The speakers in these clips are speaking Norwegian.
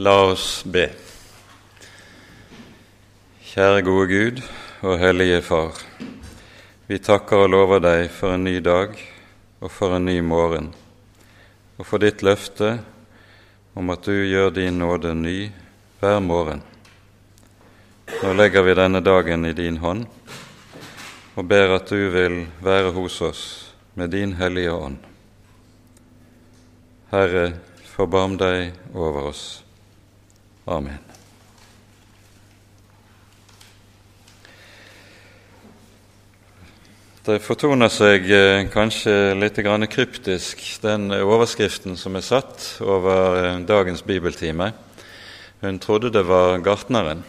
La oss be. Kjære gode Gud og hellige Far. Vi takker og lover deg for en ny dag og for en ny morgen, og for ditt løfte om at du gjør din nåde ny hver morgen. Nå legger vi denne dagen i din hånd og ber at du vil være hos oss med din Hellige Ånd. Herre, forbarm deg over oss. Amen. Det fortoner seg eh, kanskje litt kryptisk, den overskriften som er satt over eh, dagens bibeltime. Hun trodde det var gartneren.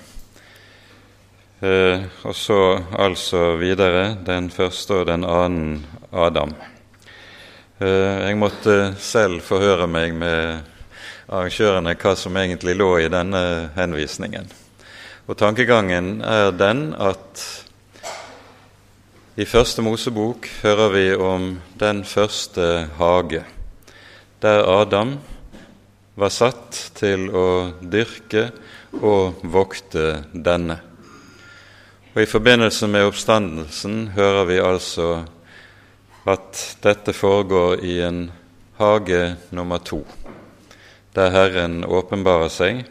Eh, og så altså videre den første og den annen Adam. Jeg måtte selv forhøre meg med arrangørene hva som egentlig lå i denne henvisningen. Og Tankegangen er den at i Første Mosebok hører vi om den første hage, der Adam var satt til å dyrke og vokte denne. Og I forbindelse med oppstandelsen hører vi altså at dette foregår i en hage nummer to der Herren åpenbarer seg,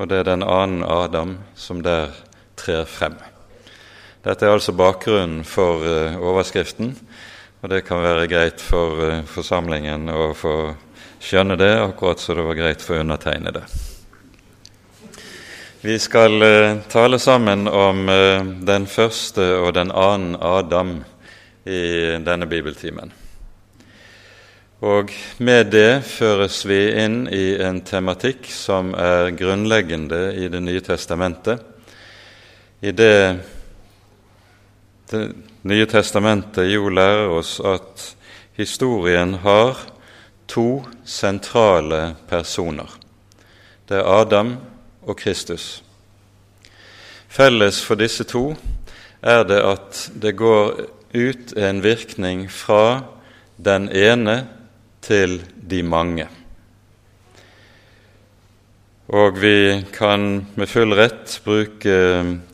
og det er den annen Adam som der trer frem. Dette er altså bakgrunnen for uh, overskriften, og det kan være greit for uh, forsamlingen å få skjønne det, akkurat som det var greit for undertegnede. Vi skal uh, tale sammen om den første og den annen Adam i denne bibeltimen. Og med det føres vi inn i en tematikk som er grunnleggende i Det nye testamentet. I det Det nye testamentet jo lærer oss at historien har to sentrale personer. Det er Adam og Kristus. Felles for disse to er det at det går ut en virkning fra den ene til de mange. Og vi kan med full rett bruke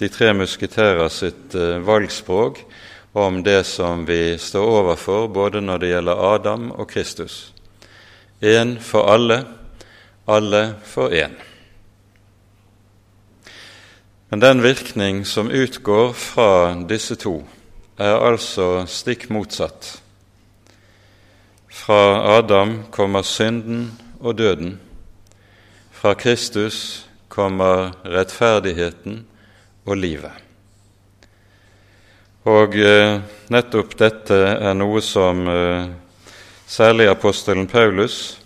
de tre musketerer sitt eh, valgspråk om det som vi står overfor, både når det gjelder Adam og Kristus. Én for alle, alle for én. Men den virkning som utgår fra disse to, er altså stikk motsatt fra Adam kommer synden og døden. Fra Kristus kommer rettferdigheten og livet. Og eh, nettopp dette er noe som eh, særlig apostelen Paulus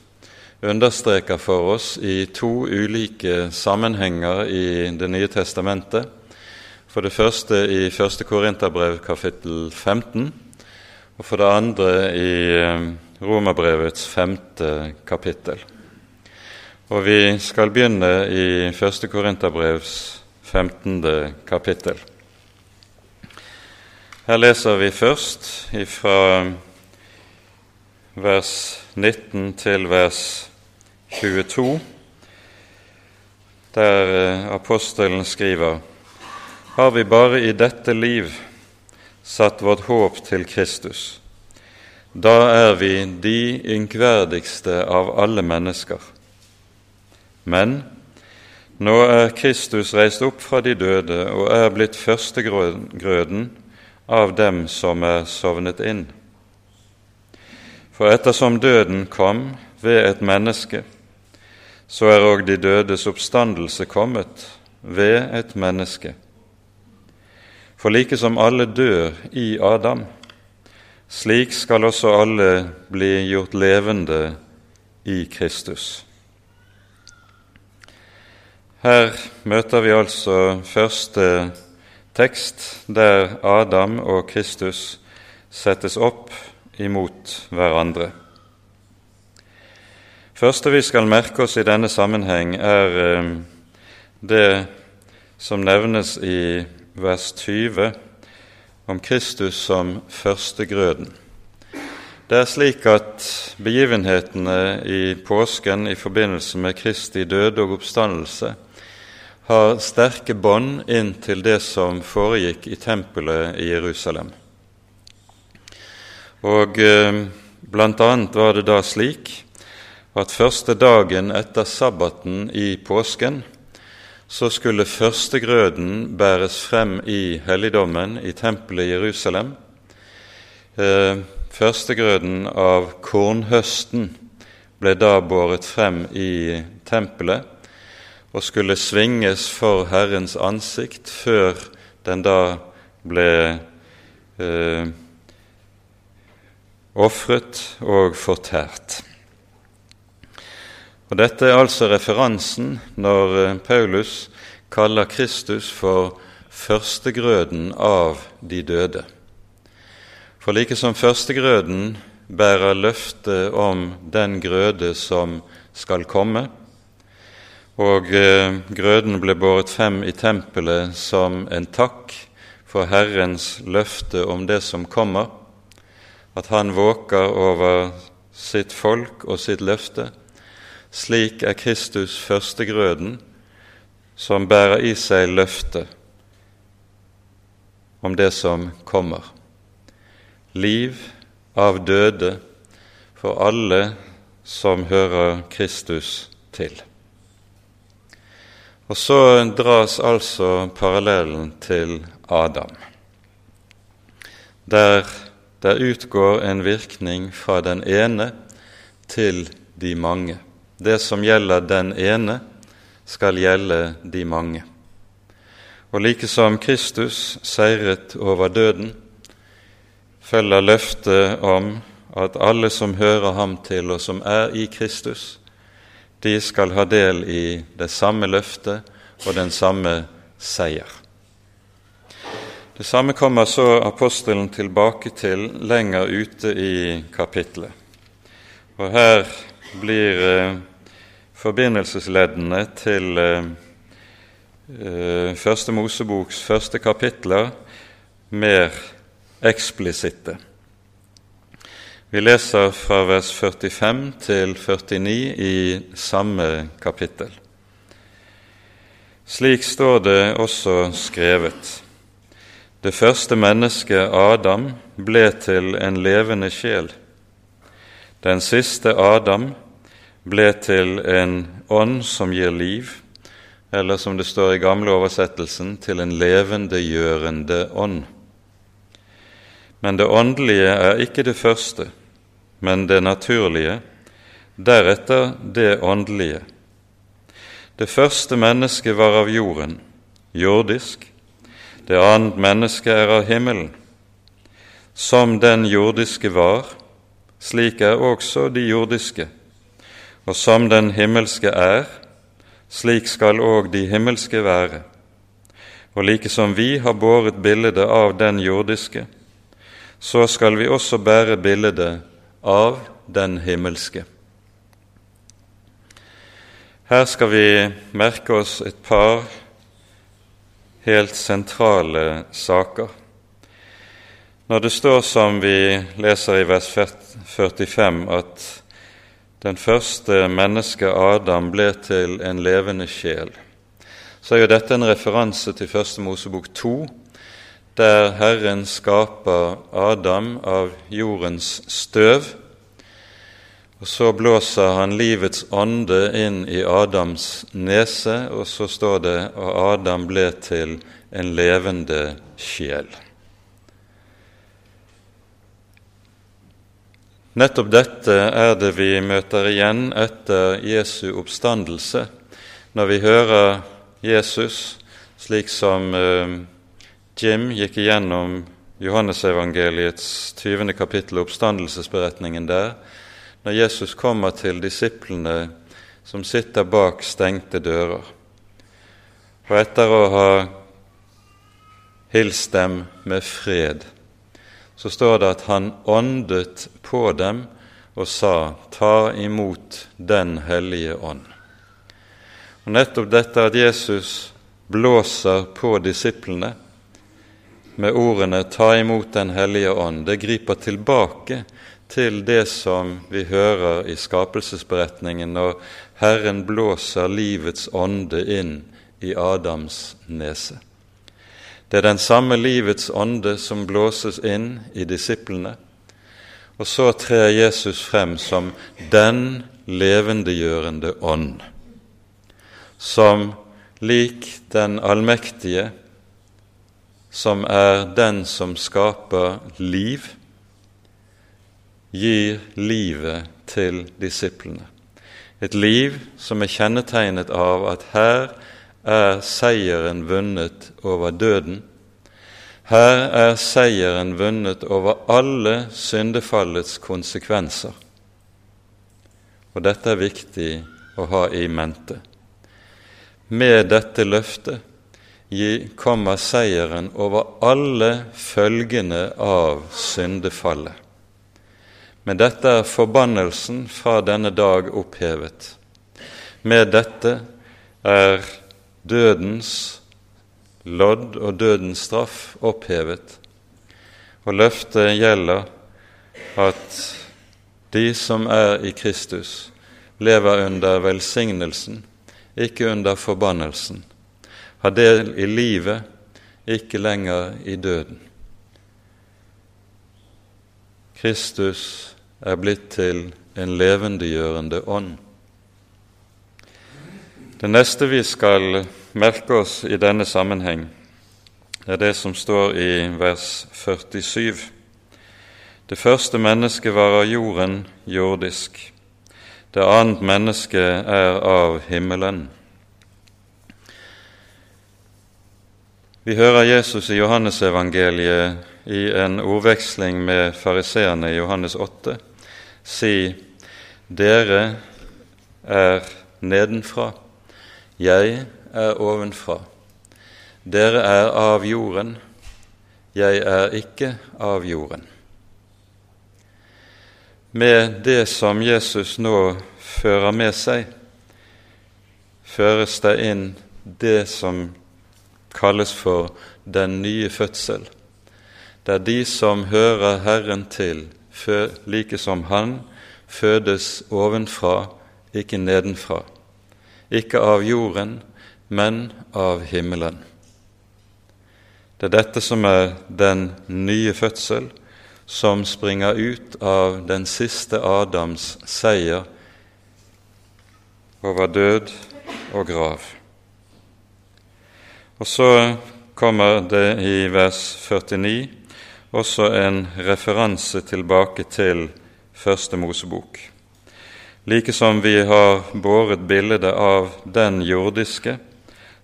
understreker for oss i to ulike sammenhenger i Det nye testamentet. For det første i 1. Korinterbrev kapittel 15, og for det andre i eh, Romerbrevets femte kapittel. Og vi skal begynne i første Korinterbrevs femtende kapittel. Her leser vi først fra vers 19 til vers 22, der eh, apostelen skriver:" Har vi bare i dette liv satt vårt håp til Kristus, da er vi de ynkverdigste av alle mennesker. Men nå er Kristus reist opp fra de døde og er blitt førstegrøden av dem som er sovnet inn. For ettersom døden kom ved et menneske, så er òg de dødes oppstandelse kommet ved et menneske. For like som alle dør i Adam, slik skal også alle bli gjort levende i Kristus. Her møter vi altså første tekst der Adam og Kristus settes opp imot hverandre. første vi skal merke oss i denne sammenheng, er eh, det som nevnes i vers 20 om Kristus som førstegrøden. Det er slik at begivenhetene i påsken i forbindelse med Kristi død og oppstandelse har sterke bånd inn til det som foregikk i tempelet i Jerusalem. Og eh, blant annet var det da slik at første dagen etter sabbaten i påsken så skulle førstegrøden bæres frem i helligdommen i tempelet i Jerusalem. Eh, førstegrøden av kornhøsten ble da båret frem i tempelet og skulle svinges for Herrens ansikt før den da ble eh, ofret og fortært. Og Dette er altså referansen når eh, Paulus kaller Kristus for førstegrøden av de døde. For like som førstegrøden bærer løftet om den grøde som skal komme, og eh, grøden ble båret frem i tempelet som en takk for Herrens løfte om det som kommer, at Han våker over sitt folk og sitt løfte, slik er Kristus førstegrøden, som bærer i seg løftet om det som kommer. Liv av døde for alle som hører Kristus til. Og så dras altså parallellen til Adam, der det utgår en virkning fra den ene til de mange. Det som gjelder den ene, skal gjelde de mange. Og like som Kristus seiret over døden, følger løftet om at alle som hører ham til, og som er i Kristus, de skal ha del i det samme løftet og den samme seier. Det samme kommer så apostelen tilbake til lenger ute i kapittelet. Og her blir eh, forbindelsesleddene til eh, eh, Første Moseboks første kapitler mer eksplisitte. Vi leser fra vers 45 til 49 i samme kapittel. Slik står det også skrevet. Det første mennesket, Adam, ble til en levende sjel. Den siste Adam ble til en ånd som gir liv, eller som det står i gamle oversettelsen, til en levendegjørende ånd. Men det åndelige er ikke det første, men det naturlige, deretter det åndelige. Det første mennesket var av jorden, jordisk, det annet mennesket er av himmelen. Som den jordiske var, slik er også de jordiske. Og som den himmelske er, slik skal òg de himmelske være. Og like som vi har båret bildet av den jordiske, så skal vi også bære bildet av den himmelske. Her skal vi merke oss et par helt sentrale saker. Når det står som vi leser i vers 45, at den første mennesket, Adam, ble til en levende sjel, så er jo dette en referanse til Første Mosebok 2, der Herren skaper Adam av jordens støv. Og Så blåser han livets ånde inn i Adams nese, og så står det at Adam ble til en levende sjel. Nettopp dette er det vi møter igjen etter Jesu oppstandelse, når vi hører Jesus, slik som eh, Jim gikk igjennom Johannesevangeliets 20. kapittel, oppstandelsesberetningen der, når Jesus kommer til disiplene som sitter bak stengte dører. Og etter å ha hilst dem med fred, så står det at han åndet på dem og sa:" Ta imot Den hellige ånd. Og Nettopp dette at Jesus blåser på disiplene med ordene 'Ta imot Den hellige ånd', det griper tilbake til det som vi hører i skapelsesberetningen når Herren blåser livets ånde inn i Adams nese. Det er den samme livets ånde som blåses inn i disiplene. Og så trer Jesus frem som den levendegjørende ånd, som lik den allmektige, som er den som skaper liv, gir livet til disiplene. Et liv som er kjennetegnet av at her er seieren vunnet over døden. Her er seieren vunnet over alle syndefallets konsekvenser. Og dette er viktig å ha i mente. Med dette løftet kommer seieren over alle følgene av syndefallet. Men dette er forbannelsen fra denne dag opphevet. Med dette er dødens lodd og dødens straff opphevet. Og løftet gjelder at de som er i Kristus, lever under velsignelsen, ikke under forbannelsen, har del i livet, ikke lenger i døden. Kristus er blitt til en levendegjørende ånd. Det neste vi skal merke oss i denne sammenheng, er det som står i vers 47. Det første mennesket var av jorden jordisk. Det annet mennesket er av himmelen. Vi hører Jesus i Johannesevangeliet i en ordveksling med fariseerne i Johannes 8 si 'Dere er nedenfra, jeg er ovenfra. Dere er av jorden, jeg er ikke av jorden. Med det som Jesus nå fører med seg, føres det inn det som kalles for den nye fødsel. Det er de som hører Herren til, like som Han, fødes ovenfra, ikke nedenfra ikke av jorden, men av himmelen. Det er dette som er den nye fødsel, som springer ut av den siste Adams seier over død og grav. Og så kommer det i vers 49 også en referanse tilbake til Første Mosebok. Like som vi har båret bildet av den jordiske,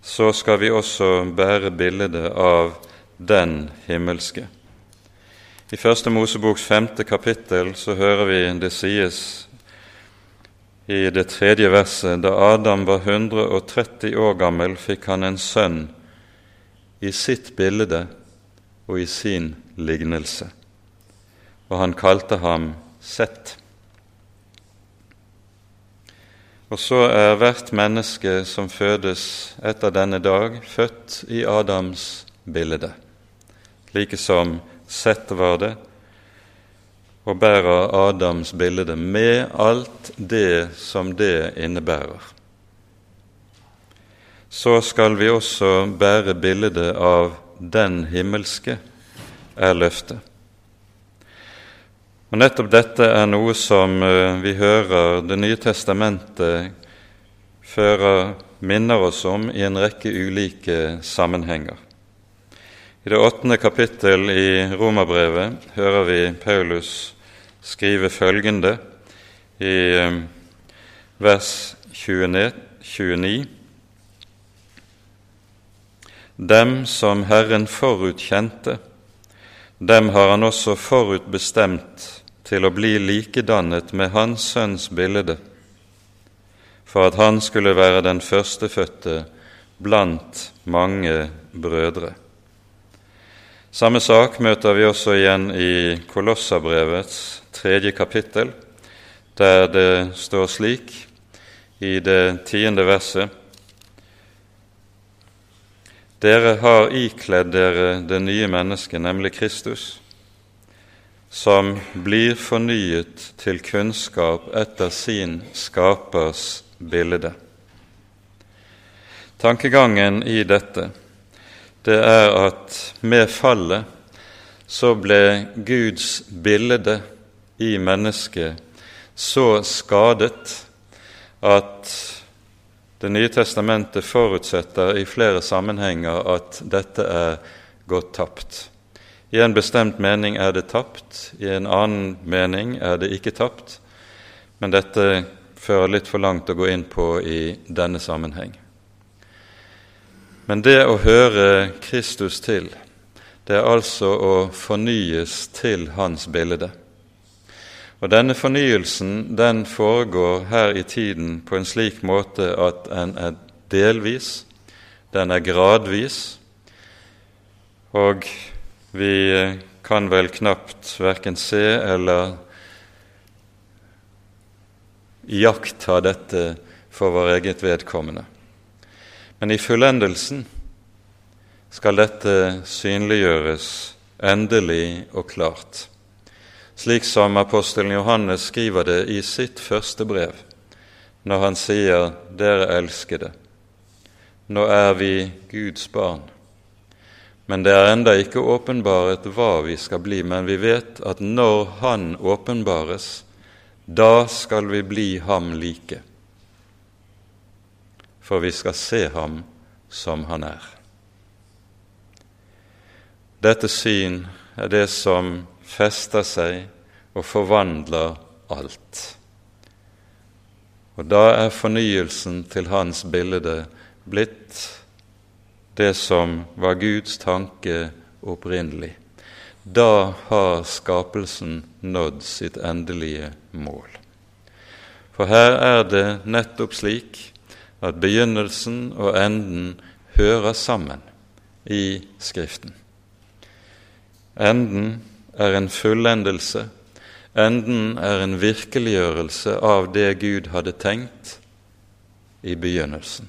så skal vi også bære bildet av den himmelske. I Første Moseboks femte kapittel så hører vi det sies i det tredje verset da Adam var 130 år gammel, fikk han en sønn i sitt bilde og i sin lignelse, og han kalte ham Sett. Og så er hvert menneske som fødes etter denne dag, født i Adams bilde, like som Sett var det, og bærer Adams bilde med alt det som det innebærer. Så skal vi også bære bildet av den himmelske, er løftet. Og Nettopp dette er noe som eh, vi hører Det nye testamentet fører minner oss om i en rekke ulike sammenhenger. I det åttende kapittel i Romerbrevet hører vi Paulus skrive følgende i eh, vers 29. Dem som Herren forutkjente, dem har han også forutbestemt til å bli likedannet med Hans Sønns bilde, for at han skulle være den førstefødte blant mange brødre. Samme sak møter vi også igjen i Kolossabrevets tredje kapittel, der det står slik i det tiende verset dere har ikledd dere det nye mennesket, nemlig Kristus, som blir fornyet til kunnskap etter sin skapers bilde. Tankegangen i dette det er at med fallet så ble Guds bilde i mennesket så skadet at Det nye testamentet forutsetter i flere sammenhenger at dette er gått tapt. I en bestemt mening er det tapt, i en annen mening er det ikke tapt. Men dette fører litt for langt å gå inn på i denne sammenheng. Men det å høre Kristus til, det er altså å fornyes til Hans bilde. Og Denne fornyelsen den foregår her i tiden på en slik måte at en er delvis, den er gradvis, og vi kan vel knapt verken se eller iaktta dette for vår eget vedkommende. Men i fullendelsen skal dette synliggjøres endelig og klart, slik som apostelen Johannes skriver det i sitt første brev, når han sier 'Dere elskede', nå er vi Guds barn. Men det er enda ikke åpenbaret hva vi skal bli, men vi vet at når Han åpenbares, da skal vi bli ham like for vi skal se ham som han er. Dette syn er det som fester seg og forvandler alt. Og da er fornyelsen til hans bilde blitt det som var Guds tanke opprinnelig. Da har skapelsen nådd sitt endelige mål. For her er det nettopp slik at begynnelsen og enden hører sammen i Skriften. Enden er en fullendelse, enden er en virkeliggjørelse av det Gud hadde tenkt i begynnelsen.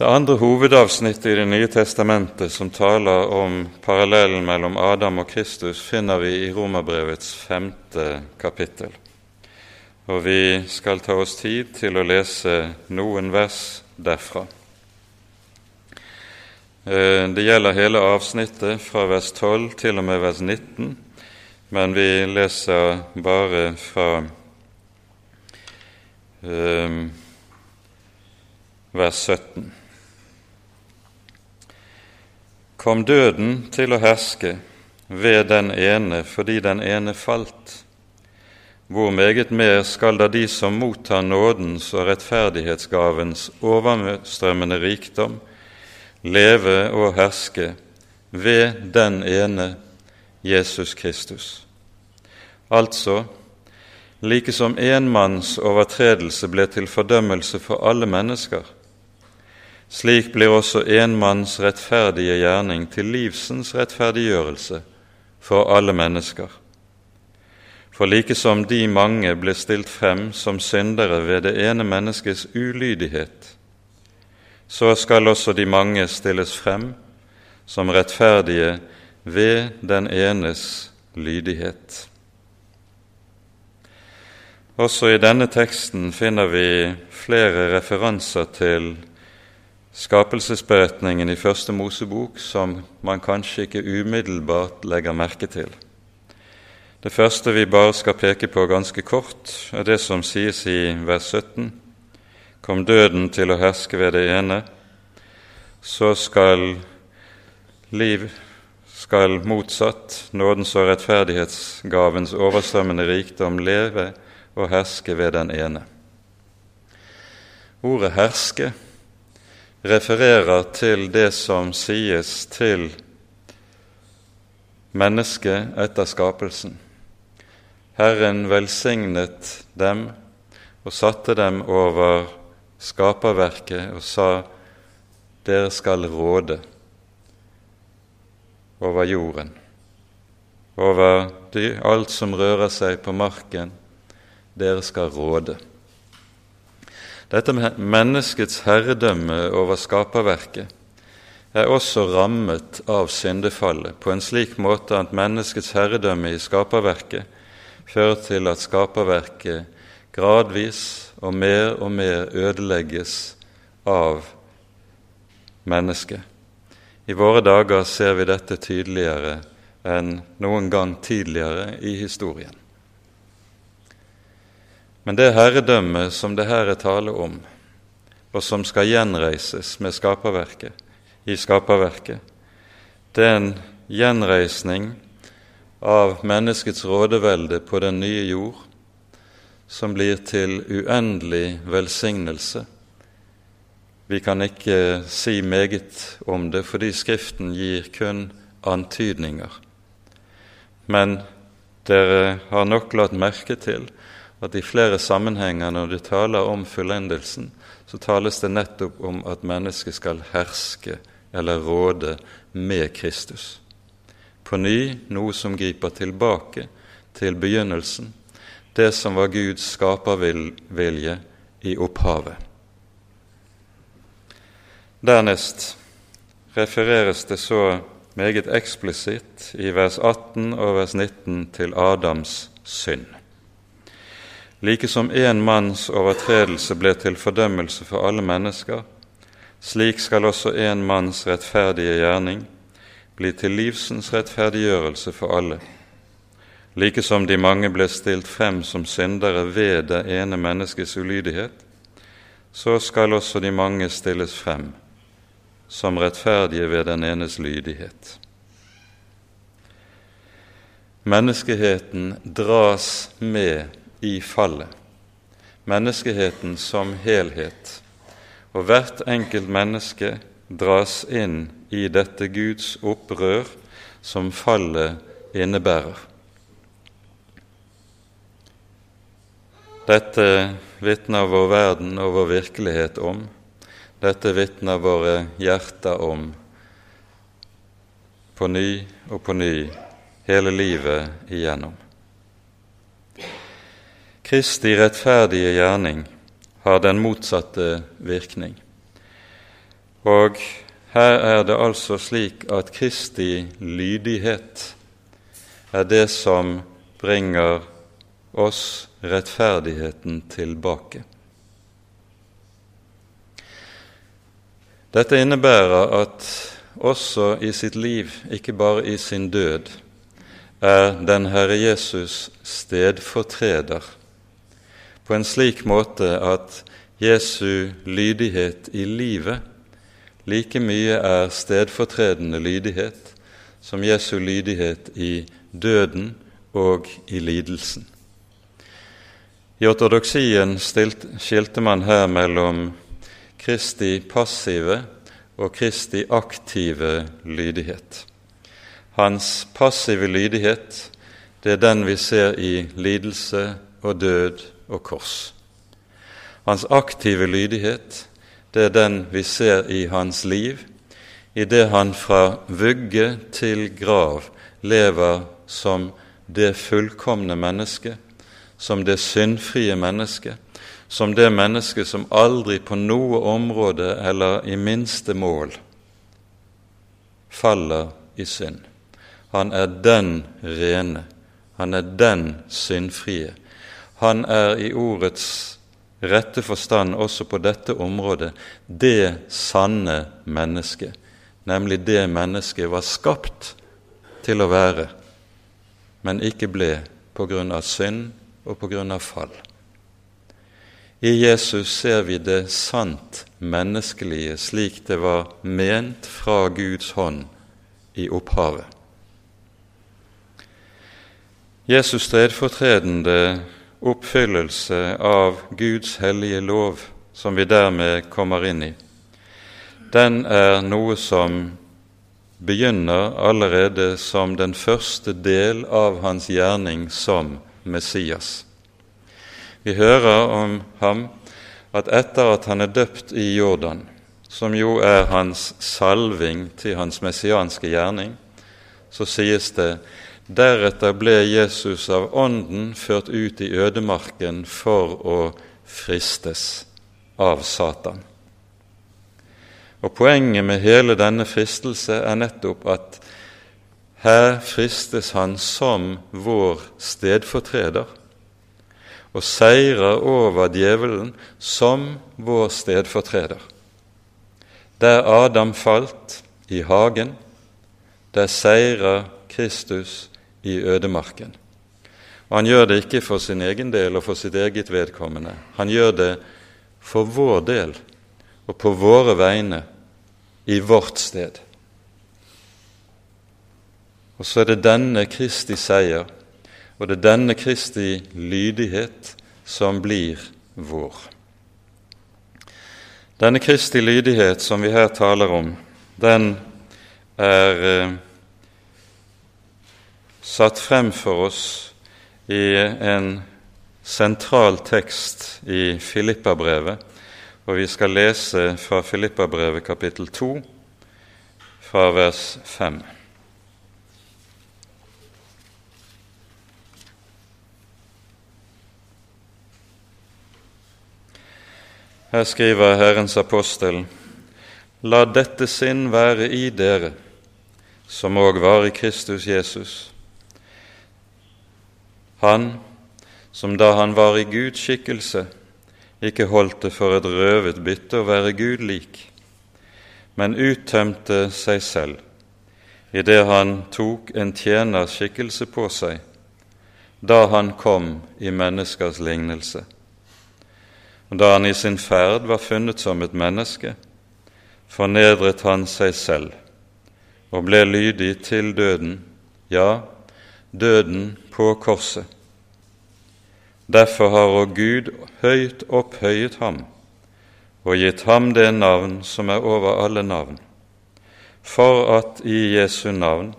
Det andre hovedavsnittet i Det nye testamentet som taler om parallellen mellom Adam og Kristus, finner vi i Romerbrevets femte kapittel og vi skal ta oss tid til å lese noen vers derfra. Eh, det gjelder hele avsnittet fra vers 12 til og med vers 19, men vi leser bare fra eh, vers 17. Kom døden til å herske ved den ene fordi den ene falt hvor meget mer skal da de som mottar nådens og rettferdighetsgavens overstrømmende rikdom, leve og herske ved den ene Jesus Kristus. Altså, like som én manns overtredelse ble til fordømmelse for alle mennesker, slik blir også en manns rettferdige gjerning til livsens rettferdiggjørelse for alle mennesker. For like som de mange ble stilt frem som syndere ved det ene menneskets ulydighet, så skal også de mange stilles frem som rettferdige ved den enes lydighet. Også i denne teksten finner vi flere referanser til skapelsesberetningen i Første Mosebok som man kanskje ikke umiddelbart legger merke til. Det første vi bare skal peke på ganske kort, er det som sies i vers 17. Kom døden til å herske ved det ene, så skal liv skal motsatt nådens og rettferdighetsgavens overstrømmende rikdom leve og herske ved den ene. Ordet 'herske' refererer til det som sies til mennesket etter skapelsen. Herren velsignet dem og satte dem over skaperverket og sa:" Dere skal råde over jorden, over alt som rører seg på marken. Dere skal råde. Dette menneskets herredømme over skaperverket, er også rammet av syndefallet på en slik måte at menneskets herredømme i skaperverket fører til at skaperverket gradvis og mer og mer ødelegges av mennesket. I våre dager ser vi dette tydeligere enn noen gang tidligere i historien. Men det herredømmet som det her er tale om, og som skal gjenreises med skaperverket, i skaperverket, det er en gjenreisning av menneskets rådevelde på den nye jord, som blir til uendelig velsignelse. Vi kan ikke si meget om det, fordi Skriften gir kun antydninger. Men dere har nok lagt merke til at i flere sammenhenger når det taler om fullendelsen, så tales det nettopp om at mennesket skal herske eller råde med Kristus. På ny noe som griper tilbake til begynnelsen, det som var Guds skapervilje i opphavet. Dernest refereres det så meget eksplisitt i vers 18 og vers 19 til Adams synd. Like som én manns overtredelse ble til fordømmelse for alle mennesker, slik skal også én manns rettferdige gjerning bli til livsens rettferdiggjørelse for alle. Like som de mange ble stilt frem som syndere ved det ene menneskets ulydighet, så skal også de mange stilles frem som rettferdige ved den enes lydighet. Menneskeheten dras med i fallet, menneskeheten som helhet, og hvert enkelt menneske dras inn i dette Guds opprør som fallet innebærer. Dette vitner vår verden og vår virkelighet om. Dette vitner våre hjerter om på ny og på ny hele livet igjennom. Kristi rettferdige gjerning har den motsatte virkning. Og her er det altså slik at Kristi lydighet er det som bringer oss rettferdigheten tilbake. Dette innebærer at også i sitt liv, ikke bare i sin død, er den Herre Jesus stedfortreder på en slik måte at Jesu lydighet i livet like mye er stedfortredende lydighet som Jesu lydighet i døden og i lidelsen. I ortodoksien skilte man her mellom Kristi passive og Kristi aktive lydighet. Hans passive lydighet, det er den vi ser i lidelse og død og kors. Hans aktive lydighet, det er den vi ser i hans liv, i det han fra vugge til grav lever som det fullkomne mennesket, som det syndfrie mennesket, som det mennesket som aldri på noe område eller i minste mål faller i synd. Han er den rene, han er den syndfrie, han er i ordets rette forstand også på dette området det sanne mennesket, nemlig det mennesket var skapt til å være, men ikke ble på grunn av synd og på grunn av fall. I Jesus ser vi det sant menneskelige slik det var ment fra Guds hånd i opphavet. Jesus stedfortredende oppfyllelse av Guds hellige lov, som vi dermed kommer inn i, den er noe som begynner allerede som den første del av hans gjerning som Messias. Vi hører om ham at etter at han er døpt i Jordan, som jo er hans salving til hans messianske gjerning, så sies det Deretter ble Jesus av Ånden ført ut i ødemarken for å fristes av Satan. Og Poenget med hele denne fristelse er nettopp at her fristes han som vår stedfortreder og seirer over djevelen som vår stedfortreder. Der Adam falt, i hagen, der seirer Kristus i ødemarken. Og han gjør det ikke for sin egen del og for sitt eget vedkommende. Han gjør det for vår del og på våre vegne i vårt sted. Og så er det denne Kristi seier og det er denne Kristi lydighet som blir vår. Denne Kristi lydighet som vi her taler om, den er eh, satt frem for oss i en sentral tekst i Filippabrevet, og vi skal lese fra Filippabrevet kapittel 2, fra vers 5. Her skriver Herrens apostel.: La dette sinn være i dere, som òg var i Kristus Jesus. Han som da han var i Guds skikkelse, ikke holdt det for et røvet bytte å være Gud lik, men uttømte seg selv idet han tok en tjeners skikkelse på seg, da han kom i menneskers lignelse. Og da han i sin ferd var funnet som et menneske, fornedret han seg selv og ble lydig til døden, ja, døden på korset. Derfor har òg Gud høyt opphøyet ham og gitt ham det navn som er over alle navn, for at i Jesu navn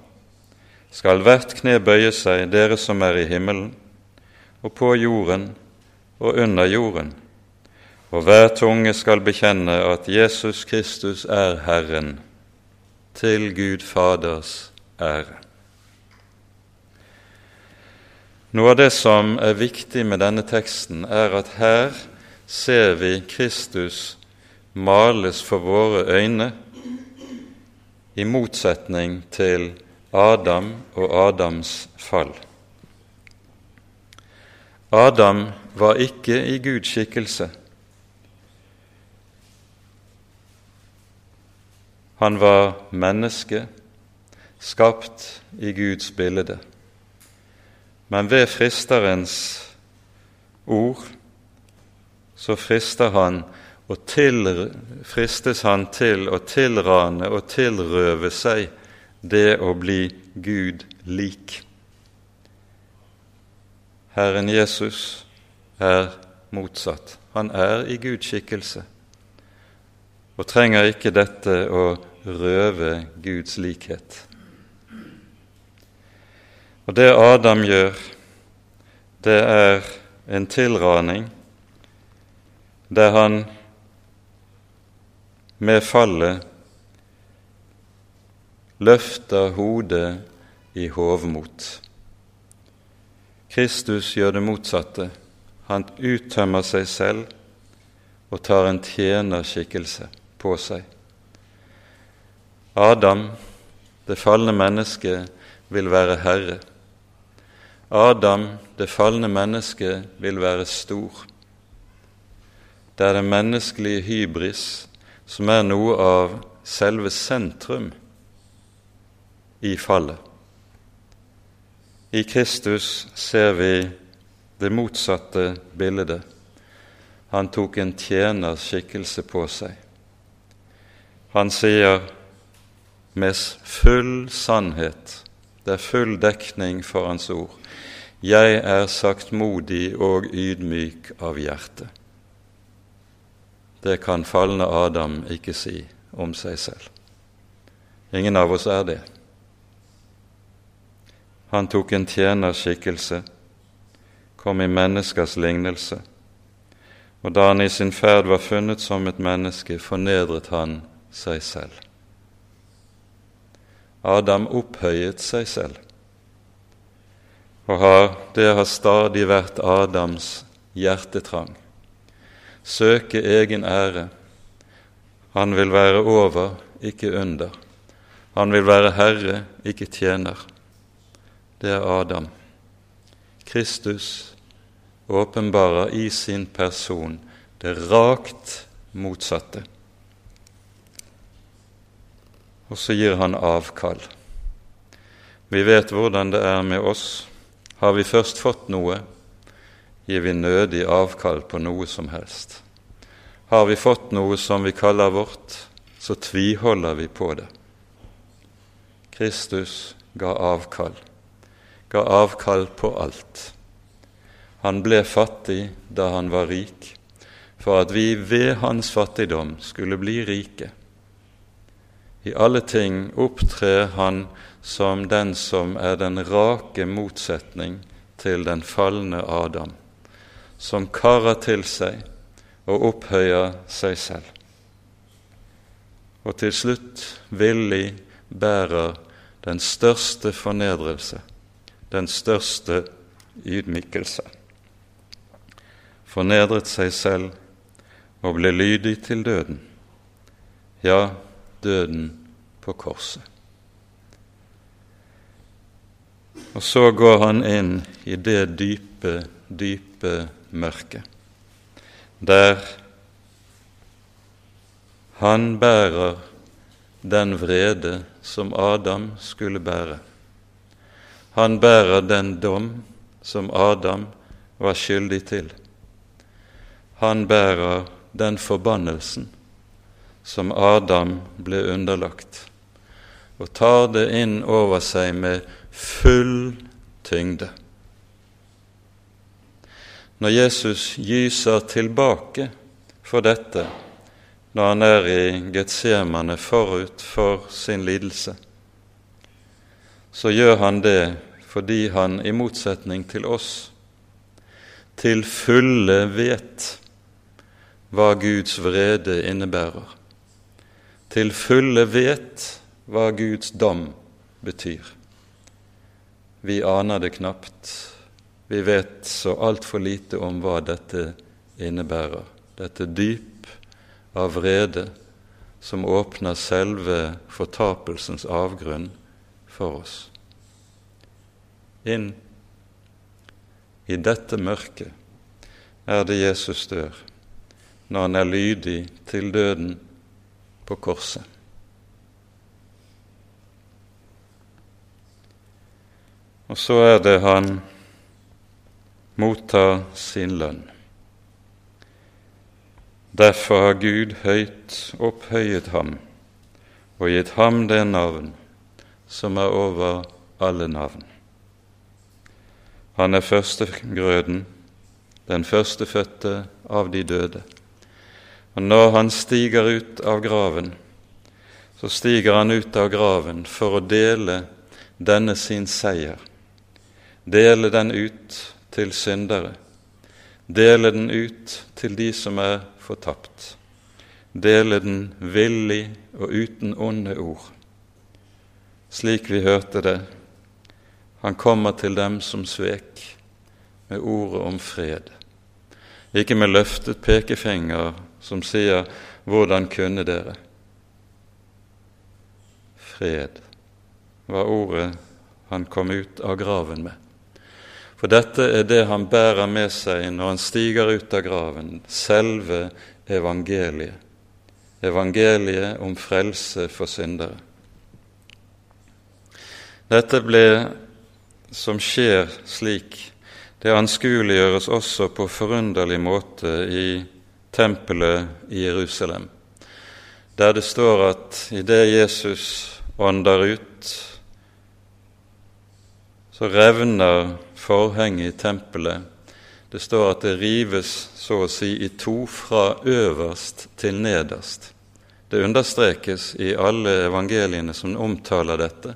skal hvert kne bøye seg, dere som er i himmelen, og på jorden og under jorden, og hver tunge skal bekjenne at Jesus Kristus er Herren, til Gud Faders ære. Noe av det som er viktig med denne teksten, er at her ser vi Kristus males for våre øyne, i motsetning til Adam og Adams fall. Adam var ikke i Guds skikkelse. Han var menneske, skapt i Guds bilde. Men ved fristerens ord så frister han og til, fristes han til å tilrane og tilrøve seg det å bli Gud lik. Herren Jesus er motsatt. Han er i Guds skikkelse og trenger ikke dette å røve Guds likhet. Og det Adam gjør, det er en tilraning der han med fallet løfter hodet i hovmot. Kristus gjør det motsatte. Han uttømmer seg selv og tar en tjenerskikkelse på seg. Adam, det falne mennesket, vil være herre. Adam, det falne mennesket, vil være stor. Det er det menneskelige hybris som er noe av selve sentrum i fallet. I Kristus ser vi det motsatte bildet. Han tok en tjeners skikkelse på seg. Han sier med full sannhet. Det er full dekning for hans ord. Jeg er saktmodig og ydmyk av hjerte. Det kan falne Adam ikke si om seg selv. Ingen av oss er det. Han tok en tjenerskikkelse, kom i menneskers lignelse, og da han i sin ferd var funnet som et menneske, fornedret han seg selv. Adam opphøyet seg selv. Og det har stadig vært Adams hjertetrang. Søke egen ære. Han vil være over, ikke under. Han vil være herre, ikke tjener. Det er Adam. Kristus åpenbarer i sin person det rakt motsatte. Og så gir han avkall. Vi vet hvordan det er med oss. Har vi først fått noe, gir vi nødig avkall på noe som helst. Har vi fått noe som vi kaller vårt, så tviholder vi på det. Kristus ga avkall, ga avkall på alt. Han ble fattig da han var rik, for at vi ved hans fattigdom skulle bli rike. I alle ting opptrer han som den som er den rake motsetning til den falne Adam, som karer til seg og opphøyer seg selv. Og til slutt villig bærer den største fornedrelse, den største ydmykelse. Fornedret seg selv og ble lydig til døden, ja, døden på korset. Og så går han inn i det dype, dype mørket, der han bærer den vrede som Adam skulle bære. Han bærer den dom som Adam var skyldig til. Han bærer den forbannelsen som Adam ble underlagt, og tar det inn over seg med full tyngde. Når Jesus gyser tilbake for dette når han er i Getsemane forut for sin lidelse, så gjør han det fordi han, i motsetning til oss, til fulle vet hva Guds vrede innebærer til fulle vet hva Guds dom betyr. Vi aner det knapt. Vi vet så altfor lite om hva dette innebærer, dette dyp av vrede som åpner selve fortapelsens avgrunn for oss. Inn i dette mørket er det Jesus dør, når han er lydig til døden på korset. Og så er det han mottar sin lønn. Derfor har Gud høyt opphøyet ham og gitt ham det navn som er over alle navn. Han er førstegrøden, den førstefødte av de døde. Og når han stiger ut av graven, så stiger han ut av graven for å dele denne sin seier. Dele den ut til syndere. Dele den ut til de som er fortapt. Dele den villig og uten onde ord. Slik vi hørte det, han kommer til dem som svek, med ordet om fred. Ikke med løftet pekefinger som sier 'Hvordan kunne dere?' Fred var ordet han kom ut av graven med. For dette er det han bærer med seg når han stiger ut av graven, selve evangeliet. Evangeliet om frelse for syndere. Dette ble, som skjer slik, det anskueliggjøres også på forunderlig måte i tempelet i Jerusalem, der det står at idet Jesus ånder ut, så revner forhenget i tempelet. Det står at det rives så å si i to fra øverst til nederst. Det understrekes i alle evangeliene som omtaler dette,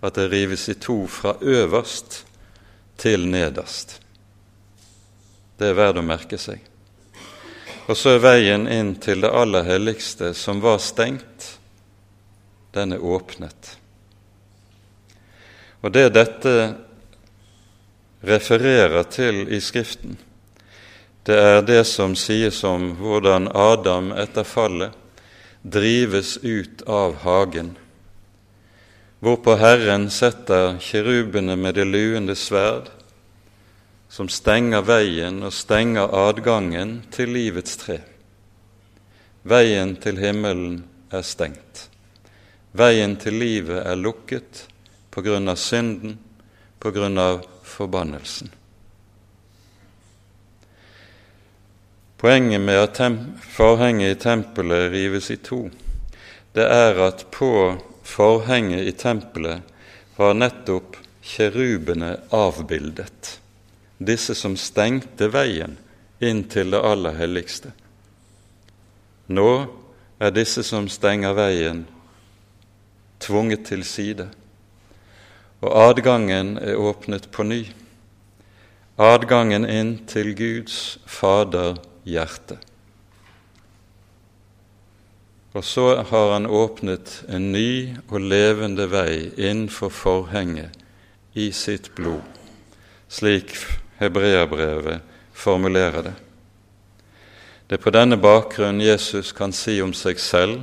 at det rives i to fra øverst til nederst. Det er verdt å merke seg. Og så er veien inn til det aller helligste, som var stengt, den er åpnet. Og det dette refererer til i Skriften, det er det som sies om hvordan Adam etter fallet drives ut av hagen, hvorpå Herren setter kirubene med det luende sverd, som stenger veien og stenger adgangen til livets tre. Veien til himmelen er stengt. Veien til livet er lukket på grunn av synden, på grunn av forbannelsen. Poenget med at forhenget i tempelet rives i to, det er at på forhenget i tempelet var nettopp kjerubene avbildet, disse som stengte veien inn til det aller helligste. Nå er disse som stenger veien, tvunget til side, og adgangen er åpnet på ny. Adgangen inn til Guds Fader hjerte. Og så har han åpnet en ny og levende vei innenfor forhenget i sitt blod, slik hebreerbrevet formulerer det. Det er på denne bakgrunn Jesus kan si om seg selv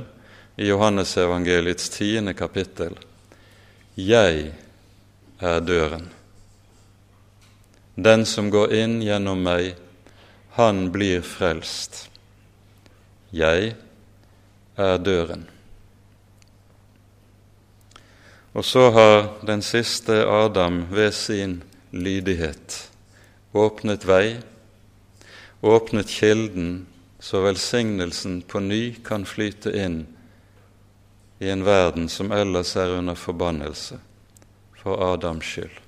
i Johannesevangeliets tiende kapittel Jeg er døren. Den som går inn gjennom meg, han blir frelst. Jeg er døren. Og så har den siste Adam ved sin lydighet åpnet vei, åpnet kilden, så velsignelsen på ny kan flyte inn i en verden som ellers er under forbannelse for Adams skyld.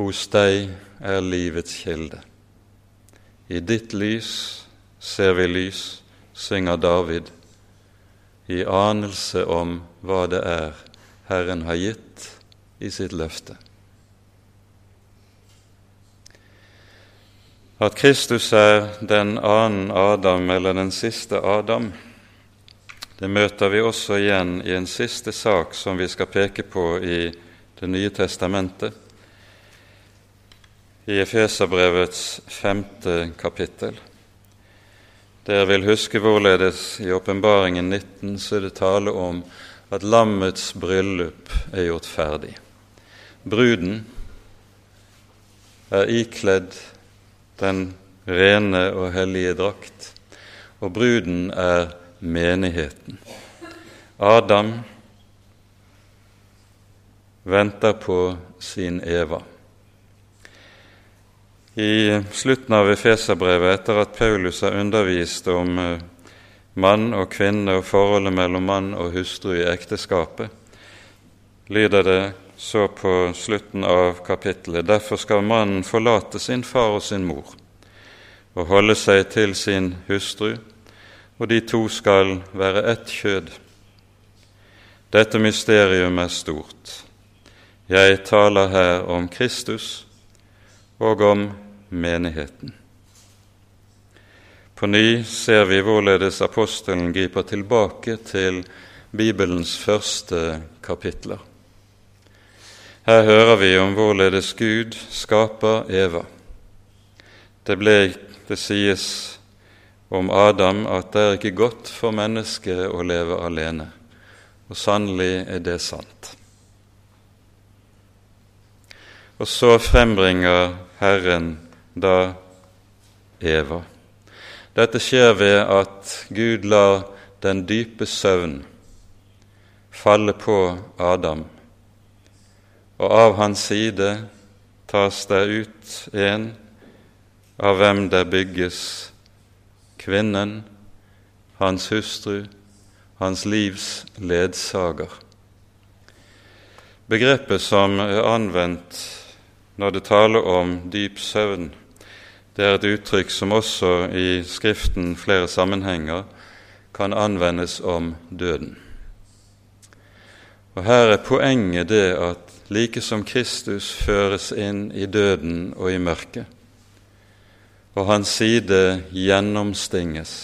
Hos deg er livets kilde. I ditt lys ser vi lys, synger David, i anelse om hva det er Herren har gitt i sitt løfte. At Kristus er den annen Adam, eller den siste Adam, det møter vi også igjen i en siste sak som vi skal peke på i Det nye testamentet i Efeserbrevets femte kapittel. Dere vil huske hvorledes i Åpenbaringen 19 så er det tale om at lammets bryllup er gjort ferdig. Bruden er ikledd den rene og hellige drakt, og bruden er menigheten. Adam venter på sin Eva. I slutten av Efeserbrevet, etter at Paulus har undervist om eh, mann og kvinne og forholdet mellom mann og hustru i ekteskapet, lyder det så på slutten av kapittelet.: Derfor skal mannen forlate sin far og sin mor og holde seg til sin hustru, og de to skal være ett kjød. Dette mysterium er stort. Jeg taler her om Kristus og om menigheten. På ny ser vi hvorledes apostelen griper tilbake til Bibelens første kapitler. Her hører vi om hvorledes Gud skaper Eva. Det, ble, det sies om Adam at det er ikke godt for mennesket å leve alene. Og sannelig er det sant. Og så frembringer Herren da Eva. Dette skjer ved at Gud lar den dype søvn falle på Adam, og av hans side tas det ut en av hvem det bygges kvinnen, hans hustru, hans livs ledsager. Begrepet som er anvendt når det taler om dyp søvn, det er et uttrykk som også i Skriften flere sammenhenger kan anvendes om døden. Og Her er poenget det at like som Kristus føres inn i døden og i mørket, og hans side gjennomstinges,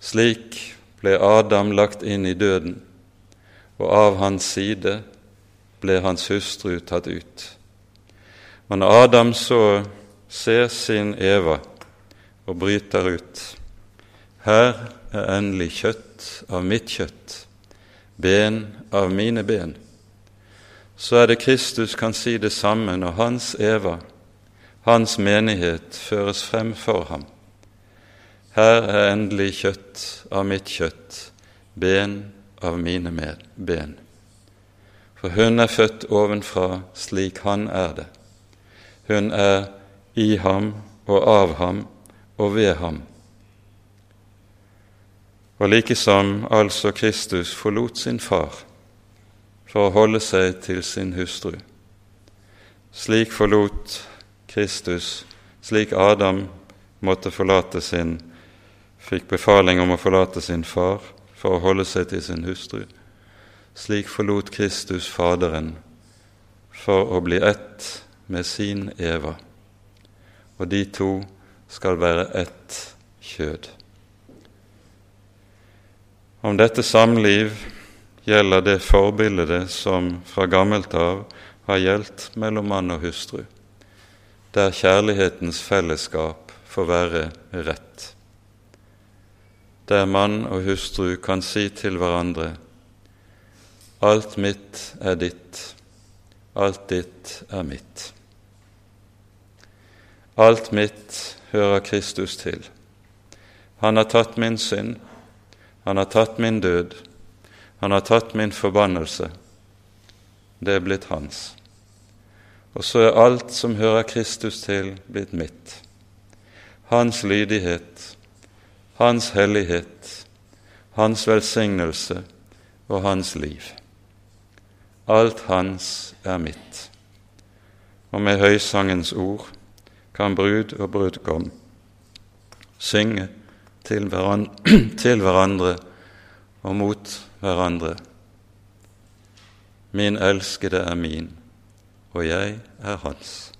slik ble Adam lagt inn i døden, og av hans side ble hans hustru tatt ut. Men Adam så ser sin Eva og bryter ut, Her er endelig kjøtt av mitt kjøtt, ben av mine ben. Så er det Kristus kan si det samme når hans Eva, hans menighet, føres frem for ham. Her er endelig kjøtt av mitt kjøtt, ben av mine ben. For hun er født ovenfra slik han er det. Hun er i ham og av ham og ved ham. Og likesom altså Kristus forlot sin far for å holde seg til sin hustru. Slik forlot Kristus, slik Adam måtte forlate sin fikk befaling om å forlate sin far for å holde seg til sin hustru. Slik forlot Kristus Faderen for å bli ett med sin Eva, og de to skal være ett kjød. Om dette samliv gjelder det forbildet som fra gammelt av har gjeldt mellom mann og hustru, der kjærlighetens fellesskap får være rett, der mann og hustru kan si til hverandre Alt mitt er ditt, alt ditt er mitt. Alt mitt hører Kristus til. Han har tatt min synd, han har tatt min død, han har tatt min forbannelse. Det er blitt hans. Og så er alt som hører Kristus til, blitt mitt. Hans lydighet, hans hellighet, hans velsignelse og hans liv. Alt hans er mitt. Og med høysangens ord kan brud og brudgom synge til hverandre, hverandre og mot hverandre. Min elskede er min, og jeg er hans.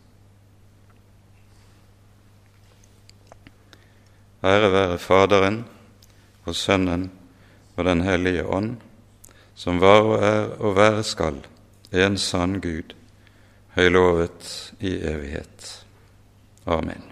Ære være Faderen og Sønnen og Den hellige ånd, som var og er og være skal, en sann Gud, høylovet i evighet. Amen.